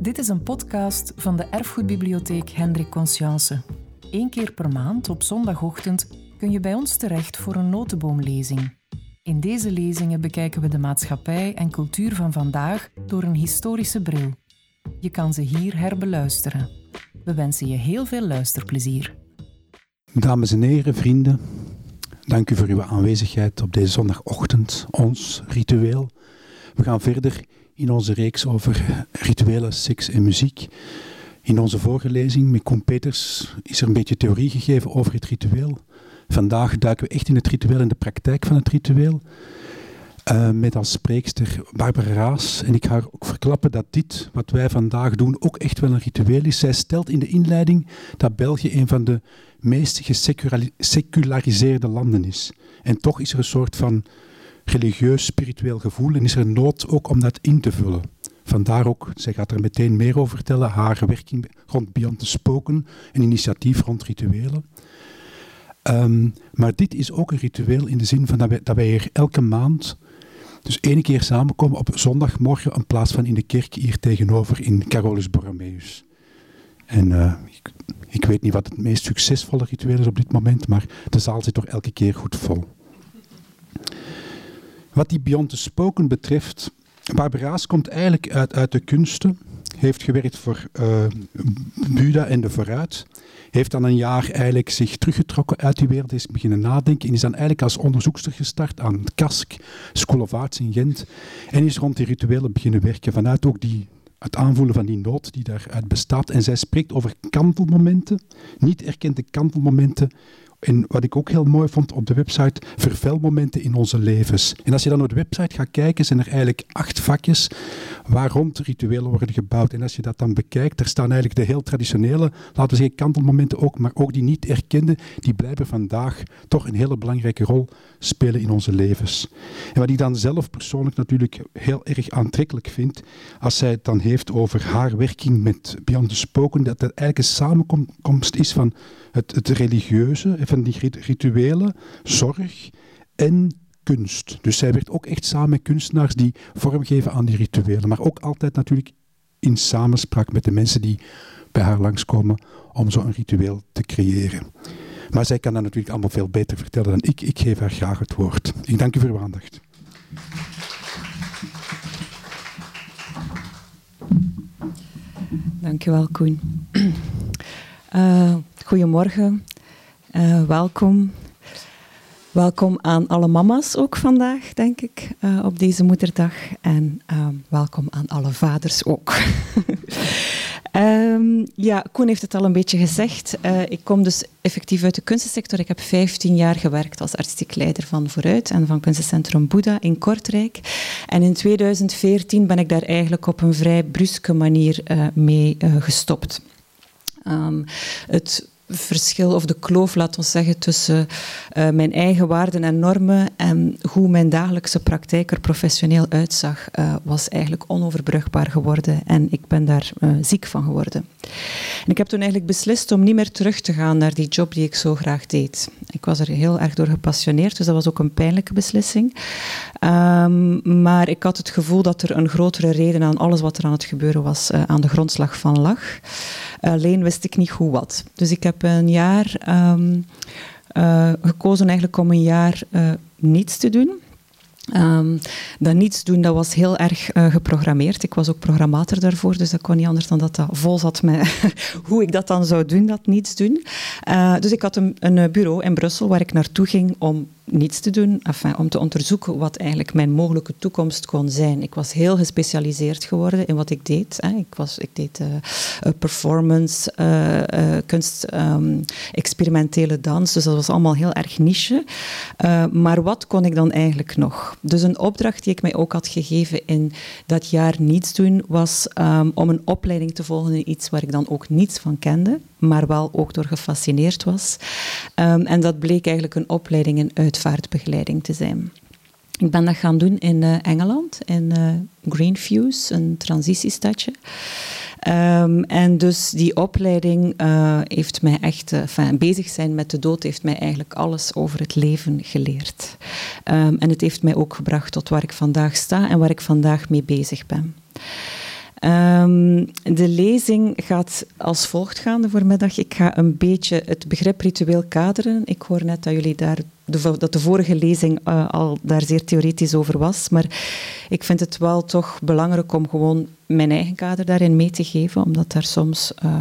Dit is een podcast van de Erfgoedbibliotheek Hendrik Conscience. Eén keer per maand op zondagochtend kun je bij ons terecht voor een notenboomlezing. In deze lezingen bekijken we de maatschappij en cultuur van vandaag door een historische bril. Je kan ze hier herbeluisteren. We wensen je heel veel luisterplezier. Dames en heren, vrienden, dank u voor uw aanwezigheid op deze zondagochtend, ons ritueel. We gaan verder in onze reeks over rituelen, seks en muziek. In onze vorige lezing met Koen Peters is er een beetje theorie gegeven over het ritueel. Vandaag duiken we echt in het ritueel en de praktijk van het ritueel. Uh, met als spreekster Barbara Raas. En ik ga ook verklappen dat dit, wat wij vandaag doen, ook echt wel een ritueel is. Zij stelt in de inleiding dat België een van de meest geseculariseerde landen is. En toch is er een soort van religieus, spiritueel gevoel en is er nood ook om dat in te vullen. Vandaar ook, zij gaat er meteen meer over vertellen, haar werking rond Beyond the Spoken, een initiatief rond rituelen. Um, maar dit is ook een ritueel in de zin van dat wij, dat wij hier elke maand dus één keer samenkomen op zondagmorgen in plaats van in de kerk hier tegenover in Carolus Borromeus. En uh, ik, ik, weet niet wat het meest succesvolle ritueel is op dit moment, maar de zaal zit toch elke keer goed vol. Wat die Beyond the Spoken betreft, Barbara's komt eigenlijk uit, uit de kunsten, heeft gewerkt voor uh, Buda en de Vooruit, heeft dan een jaar eigenlijk zich teruggetrokken uit die wereld, is beginnen nadenken en is dan eigenlijk als onderzoekster gestart aan het KASK, School of Arts in Gent, en is rond die rituelen beginnen werken vanuit ook die het aanvoelen van die nood die daaruit bestaat. En zij spreekt over kantelmomenten, niet erkende kantelmomenten en wat ik ook heel mooi vond op de website, vervelmomenten in onze levens. En als je dan op de website gaat kijken, zijn er eigenlijk acht vakjes waar rond rituelen worden gebouwd. En als je dat dan bekijkt, er staan eigenlijk de heel traditionele, laten we zeggen, kantelmomenten ook, maar ook die niet erkende, die blijven vandaag toch een hele belangrijke rol spelen in onze levens. En wat ik dan zelf persoonlijk natuurlijk heel erg aantrekkelijk vind, als zij het dan heeft over haar werking met Beyond the Spoken, dat het eigenlijk een samenkomst is van het, het religieuze, van die rituelen, zorg en kunst. Dus zij werkt ook echt samen met kunstenaars die vormgeven aan die rituelen. Maar ook altijd natuurlijk in samenspraak met de mensen die bij haar langskomen om zo'n ritueel te creëren. Maar zij kan dat natuurlijk allemaal veel beter vertellen dan ik. Ik geef haar graag het woord. Ik dank u voor uw aandacht. Dank u wel, Koen. Uh, goedemorgen, uh, welkom. Welkom aan alle mama's ook vandaag, denk ik, uh, op deze moederdag. En uh, welkom aan alle vaders ook. um, ja, Koen heeft het al een beetje gezegd. Uh, ik kom dus effectief uit de kunstensector. Ik heb 15 jaar gewerkt als artistiek leider van Vooruit en van kunstencentrum Boeddha in Kortrijk. En in 2014 ben ik daar eigenlijk op een vrij bruske manier mee gestopt. Um, het verschil of de kloof, laat ons zeggen, tussen uh, mijn eigen waarden en normen en hoe mijn dagelijkse praktijk er professioneel uitzag, uh, was eigenlijk onoverbrugbaar geworden en ik ben daar uh, ziek van geworden. En ik heb toen eigenlijk beslist om niet meer terug te gaan naar die job die ik zo graag deed. Ik was er heel erg door gepassioneerd, dus dat was ook een pijnlijke beslissing. Um, maar ik had het gevoel dat er een grotere reden aan alles wat er aan het gebeuren was, aan de grondslag van lag. Alleen wist ik niet hoe wat. Dus ik heb een jaar um, uh, gekozen eigenlijk om een jaar uh, niets te doen. Um, dat niets doen, dat was heel erg uh, geprogrammeerd. Ik was ook programmator daarvoor, dus dat kon niet anders dan dat dat vol zat met hoe ik dat dan zou doen, dat niets doen. Dus ik had een, een bureau in Brussel waar ik naartoe ging om niets te doen, om te onderzoeken wat eigenlijk mijn mogelijke toekomst kon zijn. Ik was heel gespecialiseerd geworden in wat ik deed. Hè. Ik, was, ik deed uh, performance, uh, uh, kunst, um, experimentele dans, dus dat was allemaal heel erg niche. maar wat kon ik dan eigenlijk nog? Dus een opdracht die ik mij ook had gegeven in dat jaar niets doen, was um, om een opleiding te volgen in iets waar ik dan ook niets van kende, maar wel ook door gefascineerd was. Um, en dat bleek eigenlijk een opleiding in uitvaartbegeleiding te zijn. Ik ben dat gaan doen in uh, Engeland, in uh, Greenfuse, een transitiestadje. Um, en dus die opleiding uh, heeft mij echt, bezig zijn met de dood, heeft mij eigenlijk alles over het leven geleerd. Um, en het heeft mij ook gebracht tot waar ik vandaag sta en waar ik vandaag mee bezig ben. Um, de lezing gaat als volgt gaan de voormiddag. Ik ga een beetje het begrip ritueel kaderen. Ik hoor net dat jullie daar de, dat de vorige lezing uh, al daar zeer theoretisch over was. Maar ik vind het wel toch belangrijk om gewoon mijn eigen kader daarin mee te geven, omdat daar soms uh,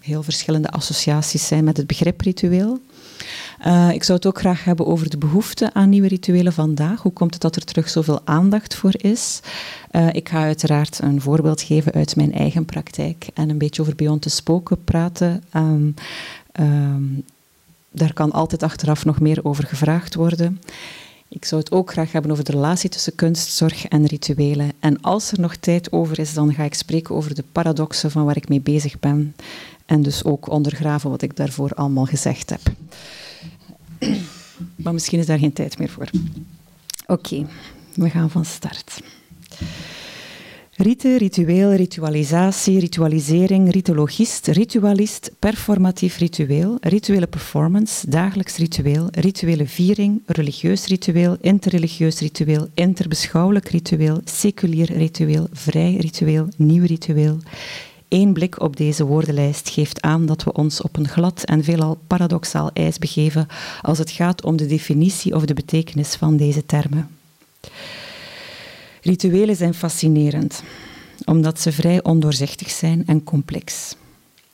heel verschillende associaties zijn met het begrip ritueel. Uh, ik zou het ook graag hebben over de behoefte aan nieuwe rituelen vandaag. Hoe komt het dat er terug zoveel aandacht voor is? Uh, ik ga uiteraard een voorbeeld geven uit mijn eigen praktijk en een beetje over Beyond the Spoken praten. Um, um, daar kan altijd achteraf nog meer over gevraagd worden. Ik zou het ook graag hebben over de relatie tussen kunstzorg en rituelen. En als er nog tijd over is, dan ga ik spreken over de paradoxen van waar ik mee bezig ben. En dus ook ondergraven wat ik daarvoor allemaal gezegd heb. Maar misschien is daar geen tijd meer voor. Oké, we gaan van start. Rite, ritueel, ritualisatie, ritualisering, ritologist, ritualist, performatief ritueel, rituele performance, dagelijks ritueel, rituele viering, religieus ritueel, interreligieus ritueel, interbeschouwelijk ritueel, seculier ritueel, vrij ritueel, nieuw ritueel. Eén blik op deze woordenlijst geeft aan dat we ons op een glad en veelal paradoxaal ijs begeven als het gaat om de definitie of de betekenis van deze termen. Rituelen zijn fascinerend, omdat ze vrij ondoorzichtig zijn en complex.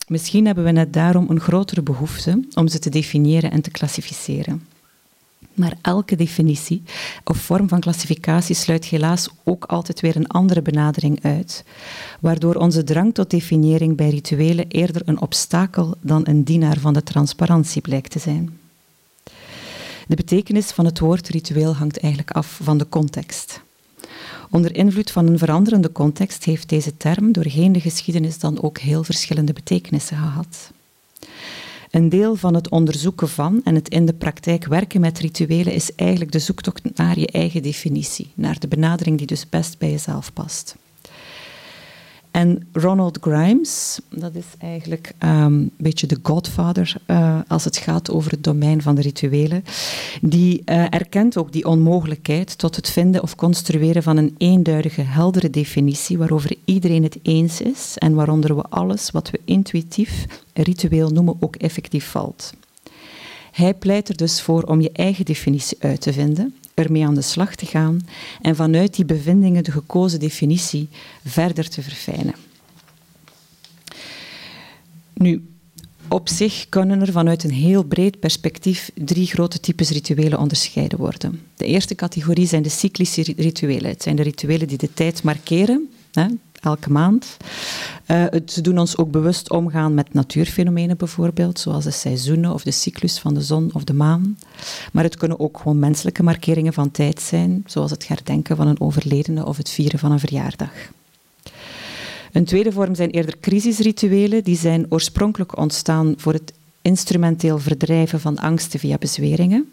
Misschien hebben we net daarom een grotere behoefte om ze te definiëren en te klassificeren. Maar elke definitie of vorm van klassificatie sluit helaas ook altijd weer een andere benadering uit, waardoor onze drang tot definiëring bij rituelen eerder een obstakel dan een dienaar van de transparantie blijkt te zijn. De betekenis van het woord ritueel hangt eigenlijk af van de context. Onder invloed van een veranderende context heeft deze term doorheen de geschiedenis dan ook heel verschillende betekenissen gehad. Een deel van het onderzoeken van en het in de praktijk werken met rituelen is eigenlijk de zoektocht naar je eigen definitie, naar de benadering die dus best bij jezelf past. En Ronald Grimes, dat is eigenlijk um, een beetje de godfather uh, als het gaat over het domein van de rituelen, die uh, erkent ook die onmogelijkheid tot het vinden of construeren van een eenduidige, heldere definitie waarover iedereen het eens is en waaronder we alles wat we intuïtief ritueel noemen ook effectief valt. Hij pleit er dus voor om je eigen definitie uit te vinden ermee aan de slag te gaan en vanuit die bevindingen de gekozen definitie verder te verfijnen. Nu, op zich kunnen er vanuit een heel breed perspectief drie grote types rituelen onderscheiden worden. De eerste categorie zijn de cyclische rituelen. Het zijn de rituelen die de tijd markeren, hè, elke maand. Uh, ze doen ons ook bewust omgaan met natuurfenomenen bijvoorbeeld, zoals de seizoenen of de cyclus van de zon of de maan. Maar het kunnen ook gewoon menselijke markeringen van tijd zijn, zoals het herdenken van een overledene of het vieren van een verjaardag. Een tweede vorm zijn eerder crisisrituelen. Die zijn oorspronkelijk ontstaan voor het instrumenteel verdrijven van angsten via bezweringen.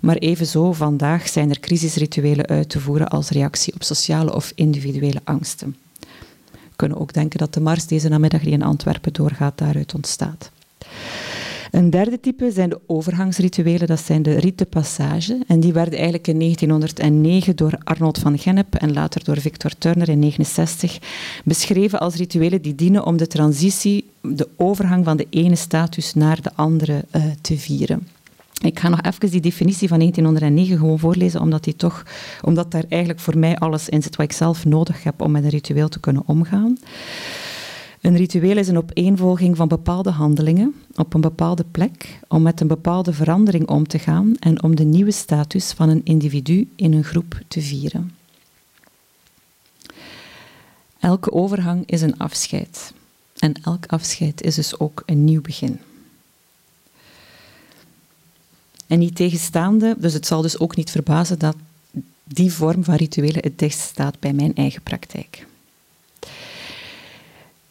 Maar evenzo vandaag zijn er crisisrituelen uit te voeren als reactie op sociale of individuele angsten kunnen ook denken dat de mars deze namiddag die in Antwerpen doorgaat daaruit ontstaat. Een derde type zijn de overgangsrituelen, dat zijn de rite passage. En die werden eigenlijk in 1909 door Arnold van Gennep en later door Victor Turner in 1969 beschreven als rituelen die dienen om de transitie, de overgang van de ene status naar de andere uh, te vieren. Ik ga nog even die definitie van 1909 gewoon voorlezen, omdat, die toch, omdat daar eigenlijk voor mij alles in zit wat ik zelf nodig heb om met een ritueel te kunnen omgaan. Een ritueel is een opeenvolging van bepaalde handelingen op een bepaalde plek om met een bepaalde verandering om te gaan en om de nieuwe status van een individu in een groep te vieren. Elke overgang is een afscheid en elk afscheid is dus ook een nieuw begin. En niet tegenstaande, dus het zal dus ook niet verbazen dat die vorm van rituelen het dichtst staat bij mijn eigen praktijk.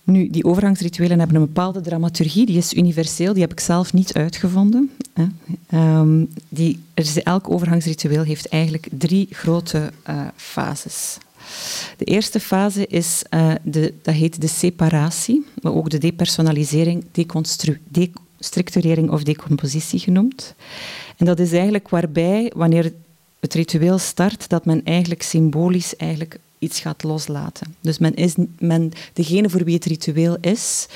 Nu, die overgangsrituelen hebben een bepaalde dramaturgie, die is universeel, die heb ik zelf niet uitgevonden. Hè. Um, die, elk overgangsritueel heeft eigenlijk drie grote uh, fases. De eerste fase is, uh, de, dat heet de separatie, maar ook de depersonalisering, destructurering of decompositie genoemd. En dat is eigenlijk waarbij, wanneer het ritueel start, dat men eigenlijk symbolisch eigenlijk iets gaat loslaten. Dus men is, men, degene voor wie het ritueel is,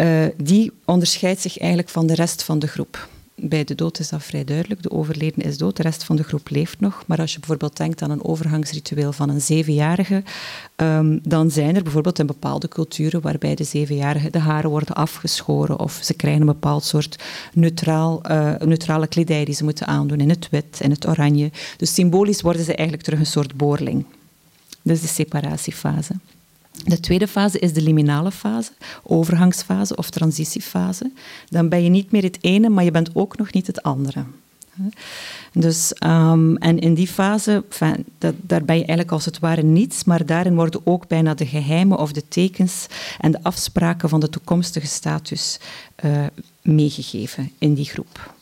uh, die onderscheidt zich eigenlijk van de rest van de groep. Bij de dood is dat vrij duidelijk. De overleden is dood, de rest van de groep leeft nog. Maar als je bijvoorbeeld denkt aan een overgangsritueel van een zevenjarige, um, dan zijn er bijvoorbeeld in bepaalde culturen waarbij de zevenjarige de haren worden afgeschoren of ze krijgen een bepaald soort neutraal, uh, neutrale kledij die ze moeten aandoen in het wit, in het oranje. Dus symbolisch worden ze eigenlijk terug een soort boorling. Dus de separatiefase. De tweede fase is de liminale fase, overgangsfase of transitiefase. Dan ben je niet meer het ene, maar je bent ook nog niet het andere. Dus, um, en in die fase, dat, daar ben je eigenlijk als het ware niets, maar daarin worden ook bijna de geheimen of de tekens en de afspraken van de toekomstige status uh, meegegeven in die groep.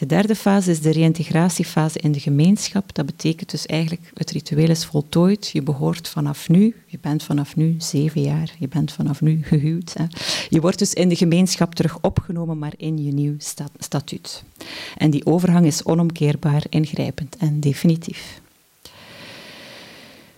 De derde fase is de reïntegratiefase in de gemeenschap. Dat betekent dus eigenlijk, het ritueel is voltooid. Je behoort vanaf nu, je bent vanaf nu zeven jaar, je bent vanaf nu gehuwd. Je wordt dus in de gemeenschap terug opgenomen, maar in je nieuw statuut. En die overgang is onomkeerbaar, ingrijpend en definitief.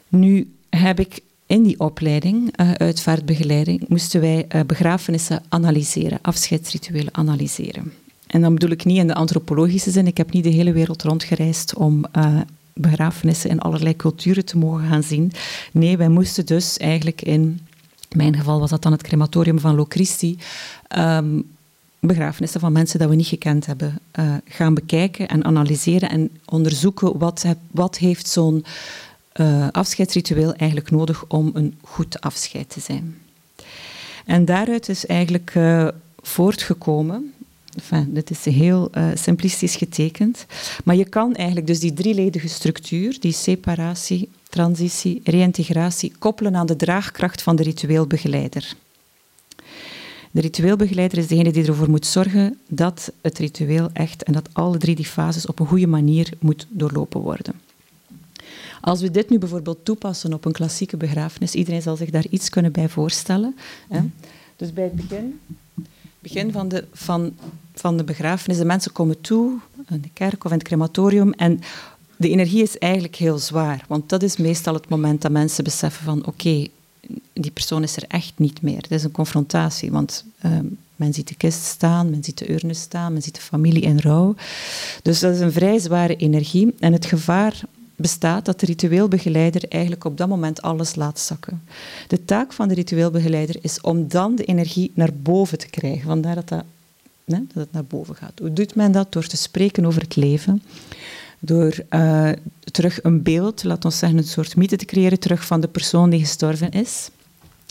Nu heb ik in die opleiding, uh, uitvaartbegeleiding, moesten wij uh, begrafenissen analyseren, afscheidsrituelen analyseren. En dan bedoel ik niet in de antropologische zin. Ik heb niet de hele wereld rondgereisd om uh, begrafenissen in allerlei culturen te mogen gaan zien. Nee, wij moesten dus eigenlijk in, mijn geval was dat dan het crematorium van Locristi, um, begrafenissen van mensen dat we niet gekend hebben, uh, gaan bekijken en analyseren en onderzoeken wat, wat heeft zo'n uh, afscheidsritueel eigenlijk nodig om een goed afscheid te zijn. En daaruit is eigenlijk voortgekomen Dit is heel uh, simplistisch getekend. Maar je kan eigenlijk dus die drieledige structuur, die separatie, transitie, reïntegratie, koppelen aan de draagkracht van de ritueelbegeleider. De ritueelbegeleider is degene die ervoor moet zorgen dat het ritueel echt en dat alle drie die fases op een goede manier moet doorlopen worden. Als we dit nu bijvoorbeeld toepassen op een klassieke begrafenis, iedereen zal zich daar iets kunnen bij voorstellen. Hè? Dus bij het begin begin van de, van, van de begrafenis. De mensen komen toe in de kerk of in het crematorium en de energie is eigenlijk heel zwaar. Want dat is meestal het moment dat mensen beseffen van oké, die persoon is er echt niet meer. Het is een confrontatie, want ehm, men ziet de kist staan, men ziet de urne staan, men ziet de familie in rouw. Dus dat is een vrij zware energie. En het gevaar bestaat dat de ritueelbegeleider eigenlijk op dat moment alles laat zakken. De taak van de ritueelbegeleider is om dan de energie naar boven te krijgen. Vandaar dat, dat, dat het naar boven gaat. Hoe doet men dat? Door te spreken over het leven. Door uh, terug een beeld, laat ons zeggen een soort mythe te creëren, terug van de persoon die gestorven is.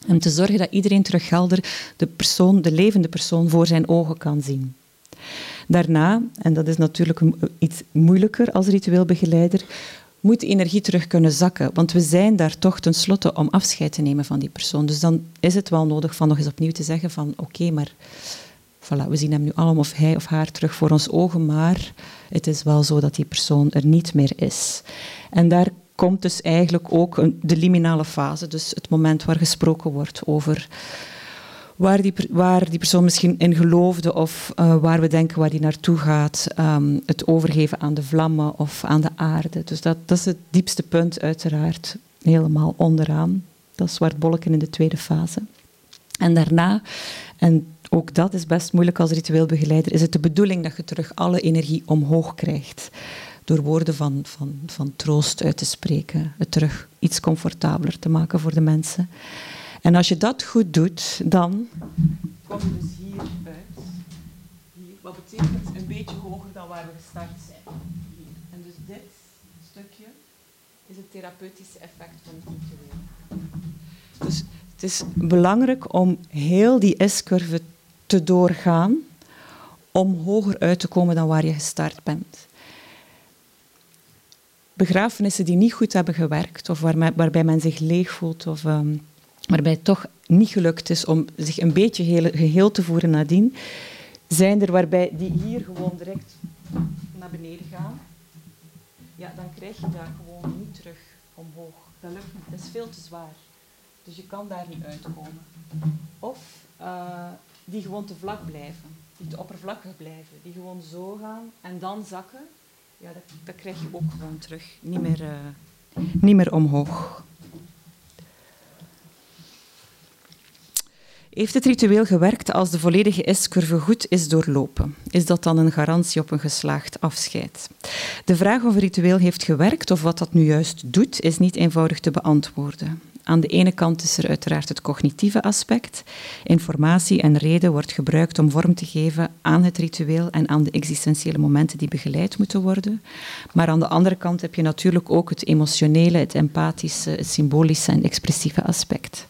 En te zorgen dat iedereen terug helder de persoon, de levende persoon, voor zijn ogen kan zien. Daarna, en dat is natuurlijk iets moeilijker als ritueelbegeleider, moet de energie terug kunnen zakken. Want we zijn daar toch tenslotte om afscheid te nemen van die persoon. Dus dan is het wel nodig van nog eens opnieuw te zeggen van oké, maar voilà, we zien hem nu allemaal of hij of haar terug voor ons ogen, maar het is wel zo dat die persoon er niet meer is. En daar komt dus eigenlijk ook de liminale fase, dus het moment waar gesproken wordt over waar die, waar die persoon misschien in geloofde of uh, waar we denken waar die naartoe gaat. Um, het overgeven aan de vlammen of aan de aarde. Dus dat, dat is het diepste punt uiteraard helemaal onderaan. Dat is zwart bolken in de tweede fase. En daarna, en ook dat is best moeilijk als ritueelbegeleider, is het de bedoeling dat je terug alle energie omhoog krijgt. Door woorden van, van, van troost uit te spreken. Het terug iets comfortabeler te maken voor de mensen. En als je dat goed doet, dan kom je dus hier uit. Hier, wat betekent een beetje hoger dan waar we gestart zijn. Hier. En dus dit stukje is het therapeutische effect van het ritueel. Dus het is belangrijk om heel die S-curve te doorgaan om hoger uit te komen dan waar je gestart bent. Begrafenissen die niet goed hebben gewerkt of waarbij men zich leeg voelt of um, waarbij het toch niet gelukt is om zich een beetje geheel te voeren nadien, zijn er waarbij die hier gewoon direct naar beneden gaan. Ja, dan krijg je daar gewoon niet terug omhoog. Dat lukt niet, dat is veel te zwaar. Dus je kan daar niet uitkomen. Of uh, die gewoon te vlak blijven, die te oppervlakkig blijven, die gewoon zo gaan en dan zakken. Ja, dat, dat krijg je ook gewoon terug. Niet meer, uh, niet meer omhoog. Heeft het ritueel gewerkt als de volledige S-curve goed is doorlopen? Is dat dan een garantie op een geslaagd afscheid? De vraag of een ritueel heeft gewerkt of wat dat nu juist doet, is niet eenvoudig te beantwoorden. Aan de ene kant is er uiteraard het cognitieve aspect. Informatie en reden wordt gebruikt om vorm te geven aan het ritueel en aan de existentiële momenten die begeleid moeten worden. Maar aan de andere kant heb je natuurlijk ook het emotionele, het empathische, het symbolische en expressieve aspect.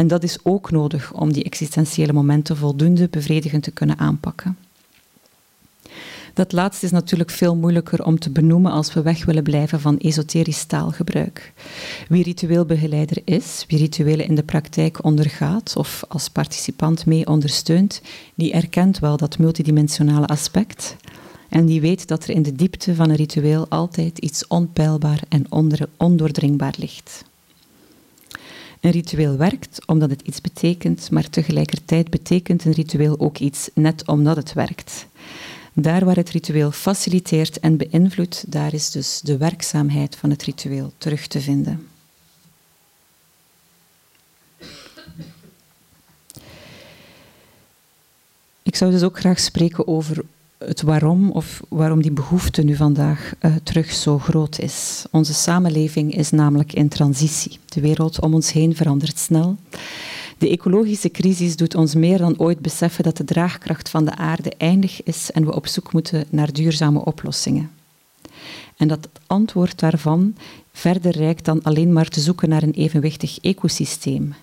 En dat is ook nodig om die existentiële momenten voldoende bevredigend te kunnen aanpakken. Dat laatste is natuurlijk veel moeilijker om te benoemen als we weg willen blijven van esoterisch taalgebruik. Wie ritueelbegeleider is, wie rituelen in de praktijk ondergaat of als participant mee ondersteunt, die erkent wel dat multidimensionale aspect en die weet dat er in de diepte van een ritueel altijd iets onpeilbaar en ondoordringbaar ligt. Een ritueel werkt omdat het iets betekent, maar tegelijkertijd betekent een ritueel ook iets net omdat het werkt. Daar waar het ritueel faciliteert en beïnvloedt, daar is dus de werkzaamheid van het ritueel terug te vinden. Ik zou dus ook graag spreken over het waarom of waarom die behoefte nu vandaag uh, terug zo groot is. Onze samenleving is namelijk in transitie. De wereld om ons heen verandert snel. De ecologische crisis doet ons meer dan ooit beseffen dat de draagkracht van de aarde eindig is en we op zoek moeten naar duurzame oplossingen. En dat het antwoord daarvan verder reikt dan alleen maar te zoeken naar een evenwichtig ecosysteem.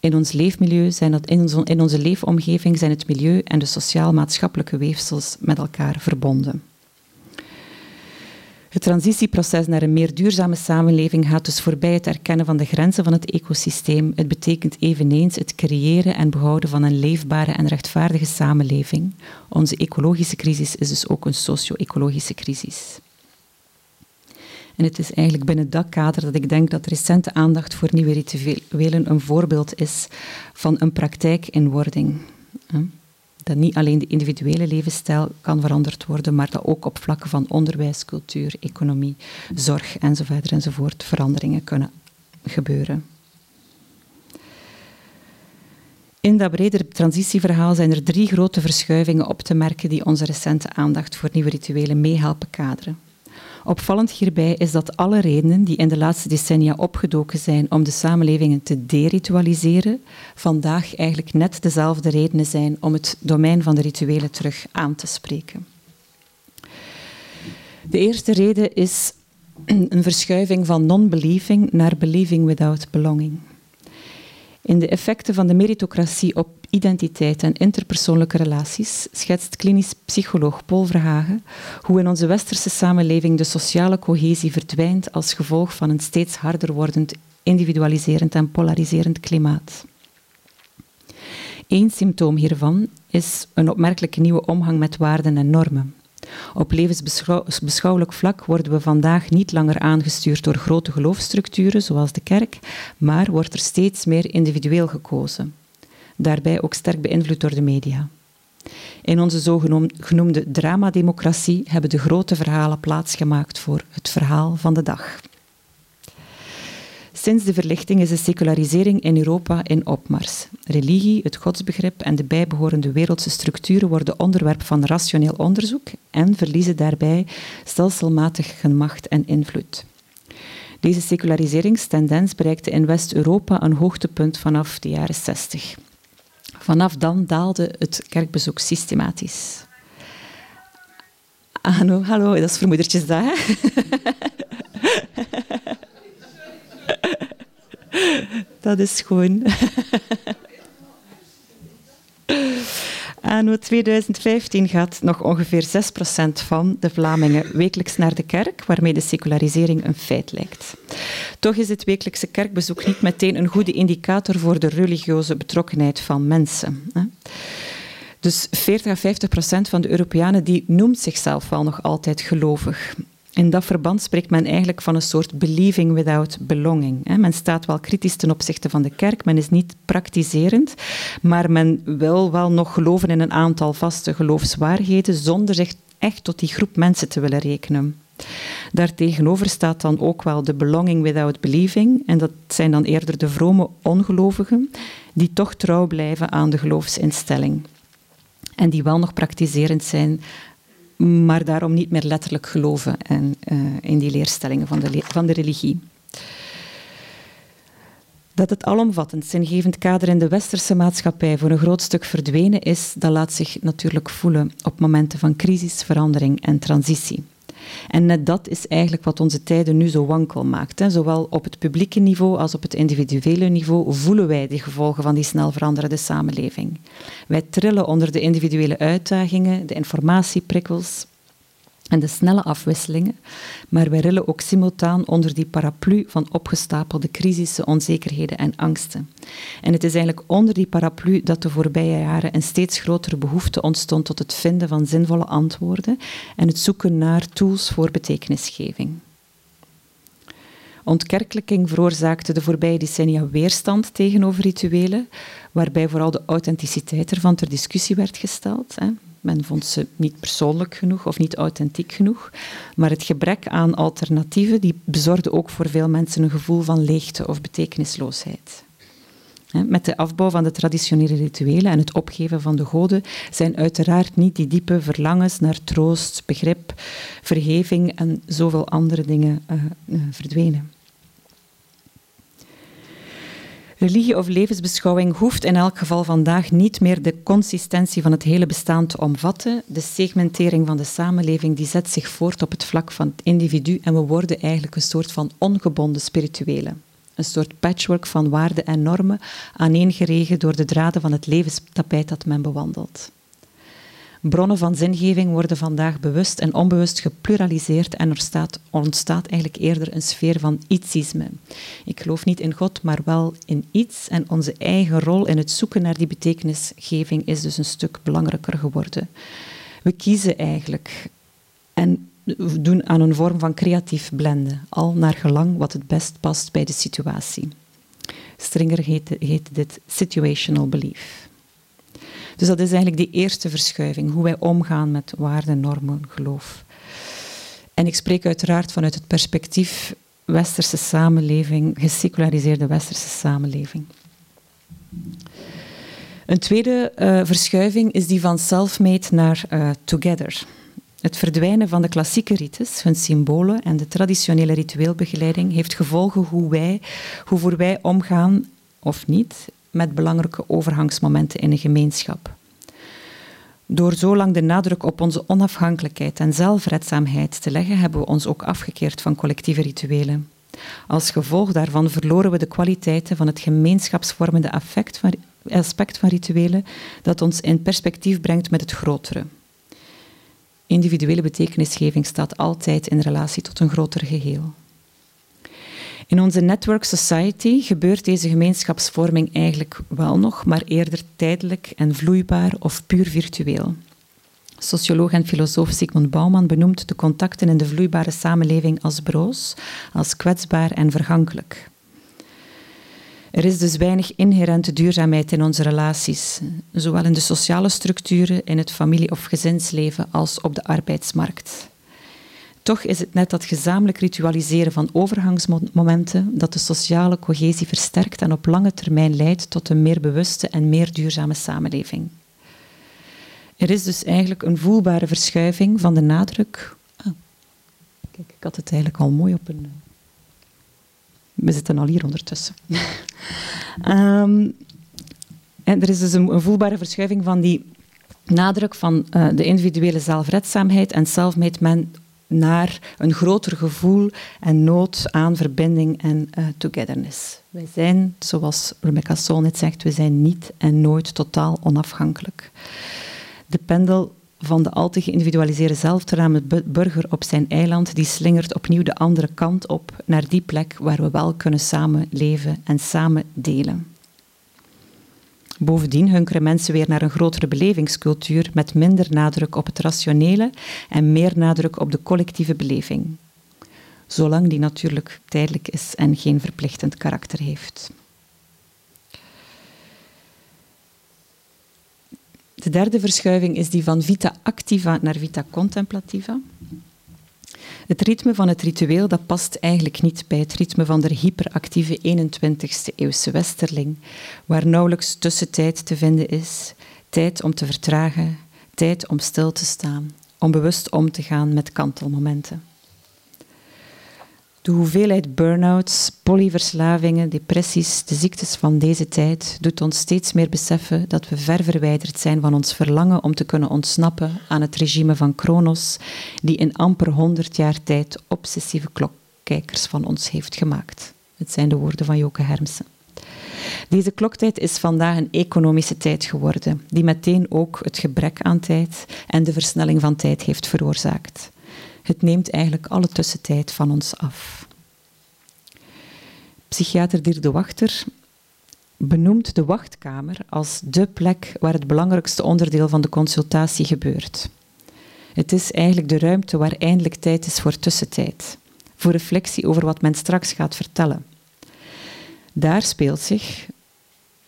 In ons leefmilieu zijn in, onze, in onze leefomgeving zijn het milieu en de sociaal-maatschappelijke weefsels met elkaar verbonden. Het transitieproces naar een meer duurzame samenleving gaat dus voorbij het erkennen van de grenzen van het ecosysteem. Het betekent eveneens het creëren en behouden van een leefbare en rechtvaardige samenleving. Onze ecologische crisis is dus ook een socio-ecologische crisis. En het is eigenlijk binnen dat kader dat ik denk dat recente aandacht voor nieuwe rituelen een voorbeeld is van een praktijk in wording. Dat niet alleen de individuele levensstijl kan veranderd worden, maar dat ook op vlakken van onderwijs, cultuur, economie, zorg enzovoort enzovoort veranderingen kunnen gebeuren. In dat bredere transitieverhaal zijn er drie grote verschuivingen op te merken die onze recente aandacht voor nieuwe rituelen meehelpen kaderen. Opvallend hierbij is dat alle redenen die in de laatste decennia opgedoken zijn om de samenlevingen te deritualiseren, vandaag eigenlijk net dezelfde redenen zijn om het domein van de rituelen terug aan te spreken. De eerste reden is een verschuiving van non-believing naar believing without belonging. In de effecten van de meritocratie op identiteit en interpersoonlijke relaties schetst klinisch psycholoog Paul Verhagen hoe in onze westerse samenleving de sociale cohesie verdwijnt als gevolg van een steeds harder wordend individualiserend en polariserend klimaat. Eén symptoom hiervan is een opmerkelijke nieuwe omgang met waarden en normen. Op levensbeschouwelijk vlak worden we vandaag niet langer aangestuurd door grote geloofsstructuren zoals de kerk, maar wordt er steeds meer individueel gekozen. Daarbij ook sterk beïnvloed door de media. In onze zogenoemde dramademocratie hebben de grote verhalen plaatsgemaakt voor het verhaal van de dag. Sinds de verlichting is de secularisering in Europa in opmars. Religie, het godsbegrip en de bijbehorende wereldse structuren worden onderwerp van rationeel onderzoek en verliezen daarbij stelselmatig macht en invloed. Deze seculariseringstendens bereikte in West-Europa een hoogtepunt vanaf de jaren 60. Vanaf dan daalde het kerkbezoek systematisch. Hallo, hallo, dat is vermoedertjes daar. dat is gewoon. Anno 2015 gaat nog ongeveer 6% van de Vlamingen wekelijks naar de kerk, waarmee de secularisering een feit lijkt. Toch is het wekelijkse kerkbezoek niet meteen een goede indicator voor de religieuze betrokkenheid van mensen. Dus 40 à 50 procent van de Europeanen die noemt zichzelf wel nog altijd gelovig. In dat verband spreekt men eigenlijk van een soort believing without belonging. Men staat wel kritisch ten opzichte van de kerk, men is niet praktiserend, maar men wil wel nog geloven in een aantal vaste geloofswaarheden zonder zich echt tot die groep mensen te willen rekenen. Daartegenover staat dan ook wel de belonging without believing. En dat zijn dan eerder de vrome ongelovigen die toch trouw blijven aan de geloofsinstelling. En die wel nog praktiserend zijn, maar daarom niet meer letterlijk geloven en, uh, in die leerstellingen van de, van de religie. Dat het alomvattend zingevend kader in de westerse maatschappij voor een groot stuk verdwenen is, dat laat zich natuurlijk voelen op momenten van crisis, verandering en transitie. En net dat is eigenlijk wat onze tijden nu zo wankel maakt. Hè. Zowel op het publieke niveau als op het individuele niveau voelen wij de gevolgen van die snel veranderende samenleving. Wij trillen onder de individuele uitdagingen, de informatieprikkels, en de snelle afwisselingen, maar wij rillen ook simultaan onder die paraplu van opgestapelde crisissen, onzekerheden en angsten. En het is eigenlijk onder die paraplu dat de voorbije jaren een steeds grotere behoefte ontstond tot het vinden van zinvolle antwoorden en het zoeken naar tools voor betekenisgeving. Ontkerkelijking veroorzaakte de voorbije decennia weerstand tegenover rituelen, waarbij vooral de authenticiteit ervan ter discussie werd gesteld. Men vond ze niet persoonlijk genoeg of niet authentiek genoeg. Maar het gebrek aan alternatieven die bezorgde ook voor veel mensen een gevoel van leegte of betekenisloosheid. Met de afbouw van de traditionele rituelen en het opgeven van de goden zijn uiteraard niet die diepe verlangens naar troost, begrip, vergeving en zoveel andere dingen uh, verdwenen. Religie of levensbeschouwing hoeft in elk geval vandaag niet meer de consistentie van het hele bestaan te omvatten. De segmentering van de samenleving die zet zich voort op het vlak van het individu en we worden eigenlijk een soort van ongebonden spirituele. Een soort patchwork van waarden en normen, aaneengeregen door de draden van het levenstapijt dat men bewandelt. Bronnen van zingeving worden vandaag bewust en onbewust gepluraliseerd en er staat, ontstaat eigenlijk eerder een sfeer van ietsisme. Ik geloof niet in God, maar wel in iets en onze eigen rol in het zoeken naar die betekenisgeving is dus een stuk belangrijker geworden. We kiezen eigenlijk en doen aan een vorm van creatief blenden, al naar gelang wat het best past bij de situatie. Stringer heet, heet dit situational belief. Dus dat is eigenlijk die eerste verschuiving, hoe wij omgaan met waarden, normen, geloof. En ik spreek uiteraard vanuit het perspectief westerse samenleving, geseculariseerde westerse samenleving. Een tweede uh, verschuiving is die van self-made naar uh, together. Het verdwijnen van de klassieke rites, hun symbolen en de traditionele ritueelbegeleiding heeft gevolgen hoe wij, hoe voor wij omgaan of niet met belangrijke overgangsmomenten in een gemeenschap. Door zo lang de nadruk op onze onafhankelijkheid en zelfredzaamheid te leggen, hebben we ons ook afgekeerd van collectieve rituelen. Als gevolg daarvan verloren we de kwaliteiten van het gemeenschapsvormende van, aspect van rituelen dat ons in perspectief brengt met het grotere. Individuele betekenisgeving staat altijd in relatie tot een groter geheel. In onze network society gebeurt deze gemeenschapsvorming eigenlijk wel nog, maar eerder tijdelijk en vloeibaar of puur virtueel. Socioloog en filosoof Sigmund Bauman benoemt de contacten in de vloeibare samenleving als broos, als kwetsbaar en vergankelijk. Er is dus weinig inherente duurzaamheid in onze relaties, zowel in de sociale structuren, in het familie- of gezinsleven als op de arbeidsmarkt. Toch is het net dat gezamenlijk ritualiseren van overgangsmomenten dat de sociale cohesie versterkt en op lange termijn leidt tot een meer bewuste en meer duurzame samenleving. Er is dus eigenlijk een voelbare verschuiving van de nadruk. Ah, kijk, ik had het eigenlijk al mooi op een. We zitten al hier ondertussen. um, en er is dus een, een voelbare verschuiving van die nadruk van uh, de individuele zelfredzaamheid en self-made man naar een groter gevoel en nood aan verbinding en uh, togetherness. Wij zijn, zoals Rebecca Sol net zegt, we zijn niet en nooit totaal onafhankelijk. De pendel van de al te geïndividualiseerde zelfterame burger op zijn eiland, die slingert opnieuw de andere kant op naar die plek waar we wel kunnen samenleven en samen delen. Bovendien hunkeren mensen weer naar een grotere belevingscultuur met minder nadruk op het rationele en meer nadruk op de collectieve beleving. Zolang die natuurlijk tijdelijk is en geen verplichtend karakter heeft. De derde verschuiving is die van vita activa naar vita contemplativa. Het ritme van het ritueel dat past eigenlijk niet bij het ritme van de hyperactieve 21ste eeuwse westerling, waar nauwelijks tussentijd te vinden is, tijd om te vertragen, tijd om stil te staan, om bewust om te gaan met kantelmomenten. De hoeveelheid burn-outs, polyverslavingen, depressies, de ziektes van deze tijd doet ons steeds meer beseffen dat we ver verwijderd zijn van ons verlangen om te kunnen ontsnappen aan het regime van Kronos, die in amper 100 jaar tijd obsessieve klokkijkers van ons heeft gemaakt. Het zijn de woorden van Joke Hermsen. Deze kloktijd is vandaag een economische tijd geworden, die meteen ook het gebrek aan tijd en de versnelling van tijd heeft veroorzaakt. Het neemt eigenlijk alle tussentijd van ons af. Psychiater Dirk de Wachter benoemt de wachtkamer als de plek waar het belangrijkste onderdeel van de consultatie gebeurt. Het is eigenlijk de ruimte waar eindelijk tijd is voor tussentijd, voor reflectie over wat men straks gaat vertellen. Daar speelt zich,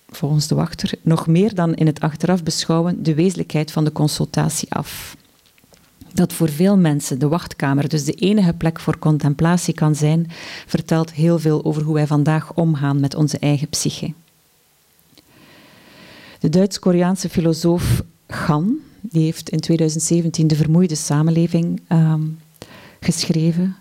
volgens de wachter, nog meer dan in het achteraf beschouwen de wezenlijkheid van de consultatie af dat voor veel mensen de wachtkamer dus de enige plek voor contemplatie kan zijn, vertelt heel veel over hoe wij vandaag omgaan met onze eigen psyche. De Duits-Koreaanse filosoof Gan, die heeft in 2017 De Vermoeide Samenleving uh, geschreven.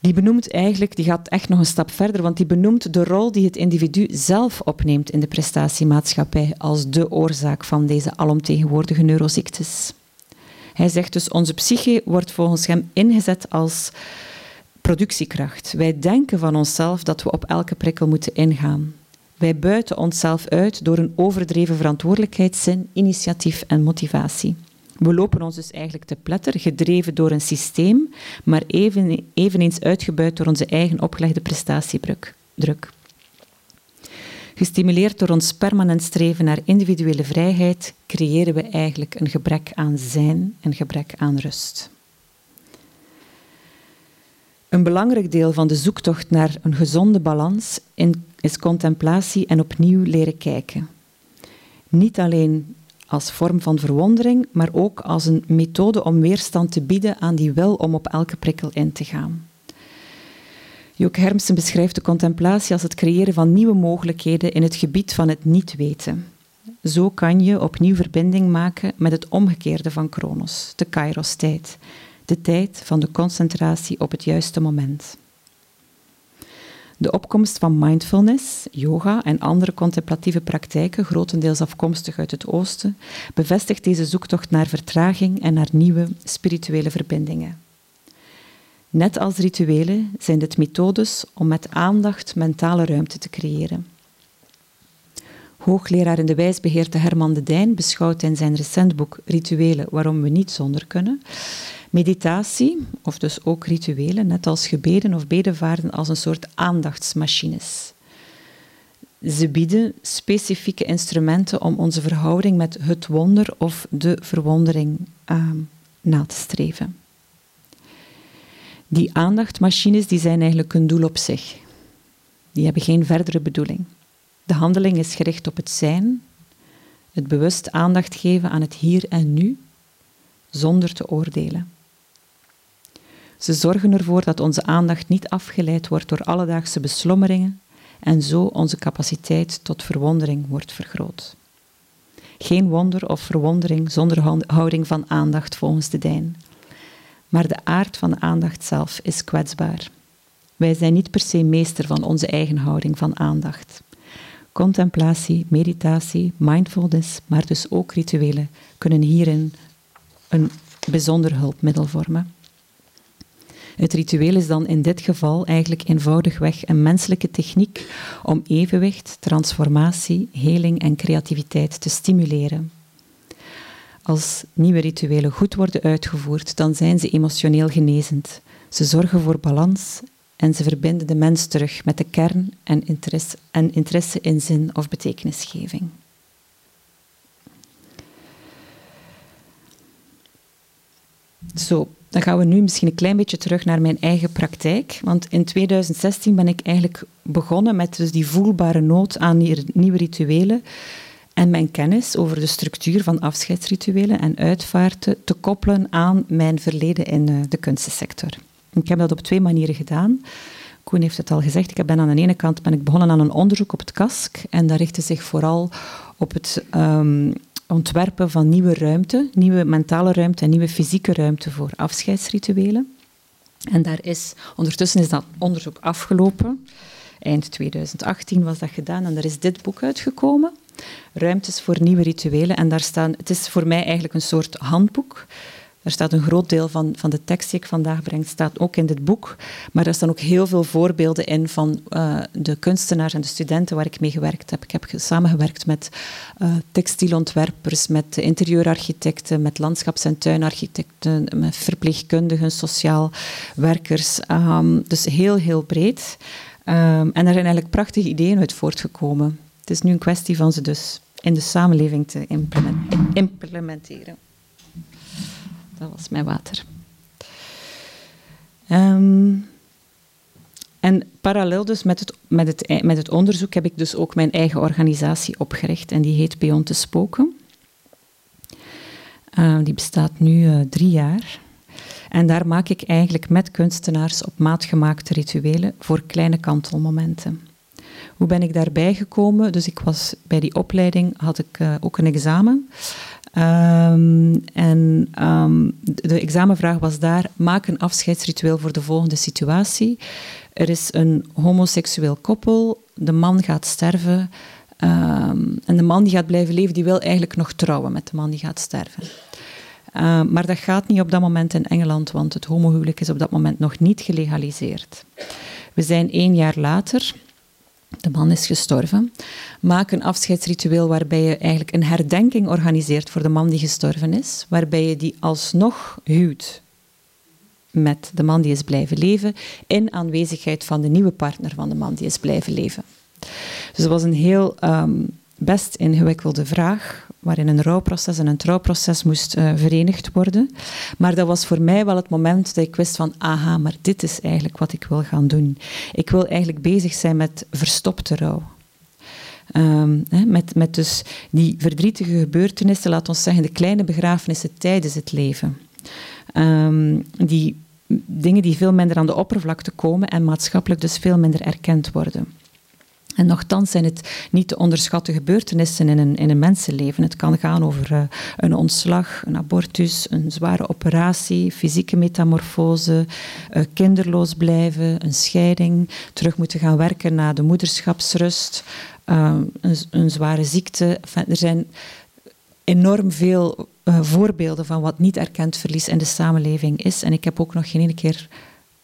Die benoemt eigenlijk, die gaat echt nog een stap verder, want die benoemt de rol die het individu zelf opneemt in de prestatiemaatschappij als de oorzaak van deze alomtegenwoordige neuroziektes. Hij zegt dus, onze psyche wordt volgens hem ingezet als productiekracht. Wij denken van onszelf dat we op elke prikkel moeten ingaan. Wij buiten onszelf uit door een overdreven verantwoordelijkheidszin, initiatief en motivatie. We lopen ons dus eigenlijk te pletter, gedreven door een systeem, maar even, eveneens uitgebuit door onze eigen opgelegde prestatiedruk. Gestimuleerd door ons permanent streven naar individuele vrijheid, creëren we eigenlijk een gebrek aan zijn en gebrek aan rust. Een belangrijk deel van de zoektocht naar een gezonde balans is contemplatie en opnieuw leren kijken. Niet alleen als vorm van verwondering, maar ook als een methode om weerstand te bieden aan die wil om op elke prikkel in te gaan. Jook Hermsen beschrijft de contemplatie als het creëren van nieuwe mogelijkheden in het gebied van het niet weten. Zo kan je opnieuw verbinding maken met het omgekeerde van Kronos, de Kairos-tijd, de tijd van de concentratie op het juiste moment. De opkomst van mindfulness, yoga en andere contemplatieve praktijken, grotendeels afkomstig uit het oosten, bevestigt deze zoektocht naar vertraging en naar nieuwe spirituele verbindingen. Net als rituelen zijn dit methodes om met aandacht mentale ruimte te creëren. Hoogleraar in de wijsbeheerte Herman de Dijn beschouwt in zijn recent boek Rituelen waarom we niet zonder kunnen meditatie, of dus ook rituelen, net als gebeden of bedevaarden, als een soort aandachtsmachines. Ze bieden specifieke instrumenten om onze verhouding met het wonder of de verwondering uh, na te streven. Die aandachtmachines die zijn eigenlijk een doel op zich. Die hebben geen verdere bedoeling. De handeling is gericht op het zijn, het bewust aandacht geven aan het hier en nu, zonder te oordelen. Ze zorgen ervoor dat onze aandacht niet afgeleid wordt door alledaagse beslommeringen en zo onze capaciteit tot verwondering wordt vergroot. Geen wonder of verwondering zonder houding van aandacht volgens de Dijn maar de aard van aandacht zelf is kwetsbaar. Wij zijn niet per se meester van onze eigen houding van aandacht. Contemplatie, meditatie, mindfulness, maar dus ook rituelen kunnen hierin een bijzonder hulpmiddel vormen. Het ritueel is dan in dit geval eigenlijk eenvoudigweg een menselijke techniek om evenwicht, transformatie, heling en creativiteit te stimuleren. Als nieuwe rituelen goed worden uitgevoerd, dan zijn ze emotioneel genezend. Ze zorgen voor balans en ze verbinden de mens terug met de kern en interesse, en interesse in zin of betekenisgeving. Zo, dan gaan we nu misschien een klein beetje terug naar mijn eigen praktijk. Want in 2016 ben ik eigenlijk begonnen met dus die voelbare nood aan nieuwe rituelen en mijn kennis over de structuur van afscheidsrituelen en uitvaarten te koppelen aan mijn verleden in eh, de kunstensector. Ik heb dat op twee manieren gedaan. Koen heeft het al gezegd. Ik ben aan de ene kant ben ik begonnen aan een onderzoek op het KASK. En dat richtte zich vooral op het um, ontwerpen van nieuwe ruimte, nieuwe mentale ruimte en nieuwe fysieke ruimte voor afscheidsrituelen. En daar is, ondertussen is dat onderzoek afgelopen. Eind 2018 was dat gedaan en er is dit boek uitgekomen. Ruimtes voor nieuwe rituelen. En daar staan, het is voor mij eigenlijk een soort handboek er staat een groot deel van, van de tekst die ik vandaag breng, staat ook in dit boek. Maar er staan ook heel veel voorbeelden in van uh, de kunstenaars en de studenten waar ik mee gewerkt heb. Ik heb samengewerkt met uh, textielontwerpers, met interieurarchitecten, met landschaps- en tuinarchitecten, met verpleegkundigen, sociaal werkers. Um, dus heel, heel breed. Um, en er zijn eigenlijk prachtige ideeën uit voortgekomen. Het is nu een kwestie van ze dus in de samenleving te implementeren. Dat was mijn water. Um, en parallel dus met het, met, het, met het onderzoek heb ik dus ook mijn eigen organisatie opgericht. En die heet Beyond te Spoken. Uh, die bestaat nu uh, drie jaar. En daar maak ik eigenlijk met kunstenaars op maat gemaakte rituelen voor kleine kantelmomenten. Hoe ben ik daarbij gekomen? Dus ik was bij die opleiding, had ik uh, ook een examen. Um, en um, de examenvraag was daar: maak een afscheidsritueel voor de volgende situatie. Er is een homoseksueel koppel, de man gaat sterven. Um, en de man die gaat blijven leven, die wil eigenlijk nog trouwen met de man die gaat sterven. Maar dat gaat niet op dat moment in Engeland, want het homohuwelijk is op dat moment nog niet gelegaliseerd. We zijn één jaar later de man is gestorven. Maak een afscheidsritueel waarbij je eigenlijk een herdenking organiseert voor de man die gestorven is, waarbij je die alsnog huwt met de man die is blijven leven, in aanwezigheid van de nieuwe partner van de man die is blijven leven. Dus dat was een heel um, best ingewikkelde vraag, waarin een rouwproces en een trouwproces moest uh, verenigd worden. Maar dat was voor mij wel het moment dat ik wist van, aha, maar dit is eigenlijk wat ik wil gaan doen. Ik wil eigenlijk bezig zijn met verstopte rouw. Hè, met, met dus die verdrietige gebeurtenissen, laat ons zeggen, de kleine begrafenissen tijdens het leven. Um, die dingen die veel minder aan de oppervlakte komen en maatschappelijk dus veel minder erkend worden. En nogthans zijn het niet te onderschatten gebeurtenissen in een, in een mensenleven. Het kan gaan over uh, een ontslag, een abortus, een zware operatie, fysieke metamorfose, uh, kinderloos blijven, een scheiding, terug moeten gaan werken na de moederschapsrust, uh, een, een, zware ziekte. Er zijn enorm veel voorbeelden van wat niet erkend verlies in de samenleving is. En ik heb ook nog geen ene keer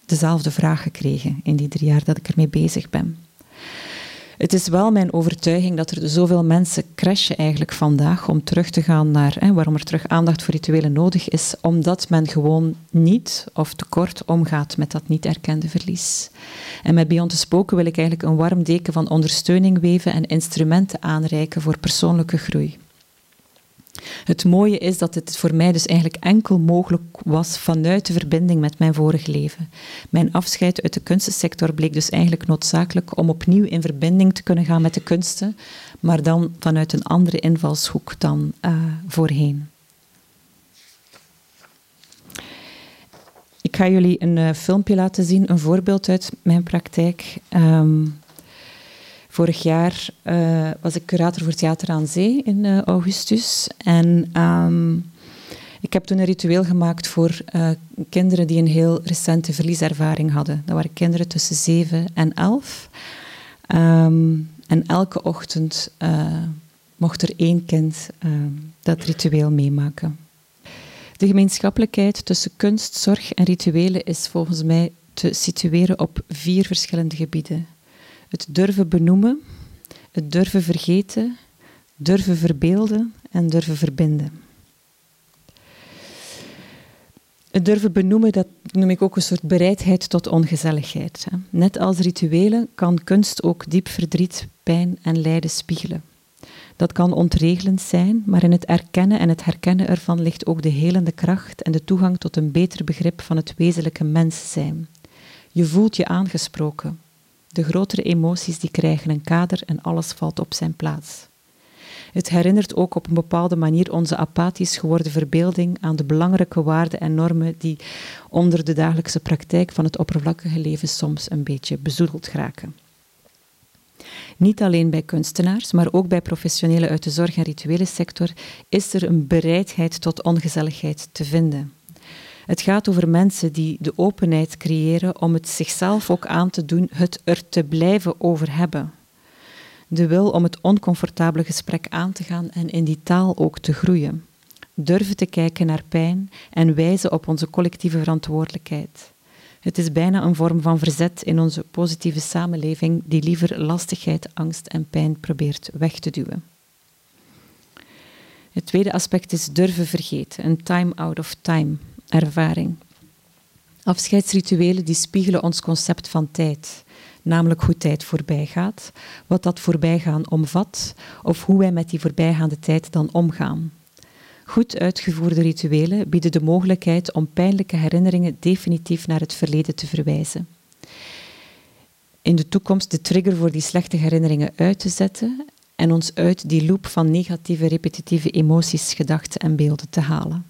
dezelfde vraag gekregen in die drie jaar dat ik ermee bezig ben. Het is wel mijn overtuiging dat er zoveel mensen crashen eigenlijk vandaag om terug te gaan naar hè, waarom er terug aandacht voor rituelen nodig is, omdat men gewoon niet of tekort omgaat met dat niet erkende verlies. En met Beyond the Spoken wil ik eigenlijk een warm deken van ondersteuning weven en instrumenten aanreiken voor persoonlijke groei. Het mooie is dat het voor mij dus eigenlijk enkel mogelijk was vanuit de verbinding met mijn vorig leven. Mijn afscheid uit de kunstensector bleek dus eigenlijk noodzakelijk om opnieuw in verbinding te kunnen gaan met de kunsten, maar dan vanuit een andere invalshoek dan uh, voorheen. Ik ga jullie een uh, filmpje laten zien, een voorbeeld uit mijn praktijk. Um, Vorig jaar uh, was ik curator voor Theater aan Zee in uh, augustus. En um, ik heb toen een ritueel gemaakt voor uh, kinderen die een heel recente verlieservaring hadden. Dat waren kinderen tussen 7 en 11. Um, en elke ochtend mocht er één kind dat ritueel meemaken. De gemeenschappelijkheid tussen kunst, zorg en rituelen is volgens mij te situeren op vier verschillende gebieden. Het durven benoemen, het durven vergeten, durven verbeelden en durven verbinden. Het durven benoemen, dat noem ik ook een soort bereidheid tot ongezelligheid. Net als rituelen kan kunst ook diep verdriet, pijn en lijden spiegelen. Dat kan ontregelend zijn, maar in het erkennen en het herkennen ervan ligt ook de helende kracht en de toegang tot een beter begrip van het wezenlijke mens zijn. Je voelt je aangesproken, de grotere emoties die krijgen een kader en alles valt op zijn plaats. Het herinnert ook op een bepaalde manier onze apathisch geworden verbeelding aan de belangrijke waarden en normen die onder de dagelijkse praktijk van het oppervlakkige leven soms een beetje bezoedeld raken. Niet alleen bij kunstenaars, maar ook bij professionelen uit de zorg- en rituele sector is er een bereidheid tot ongezelligheid te vinden. Het gaat over mensen die de openheid creëren om het zichzelf ook aan te doen, het er te blijven over hebben. De wil om het oncomfortabele gesprek aan te gaan en in die taal ook te groeien. Durven te kijken naar pijn en wijzen op onze collectieve verantwoordelijkheid. Het is bijna een vorm van verzet in onze positieve samenleving die liever lastigheid, angst en pijn probeert weg te duwen. Het tweede aspect is durven vergeten, een time out of time ervaring. Afscheidsrituelen die spiegelen ons concept van tijd, namelijk hoe tijd voorbij gaat, wat dat voorbijgaan omvat of hoe wij met die voorbijgaande tijd dan omgaan. Goed uitgevoerde rituelen bieden de mogelijkheid om pijnlijke herinneringen definitief naar het verleden te verwijzen. In de toekomst de trigger voor die slechte herinneringen uit te zetten en ons uit die loop van negatieve repetitieve emoties, gedachten en beelden te halen.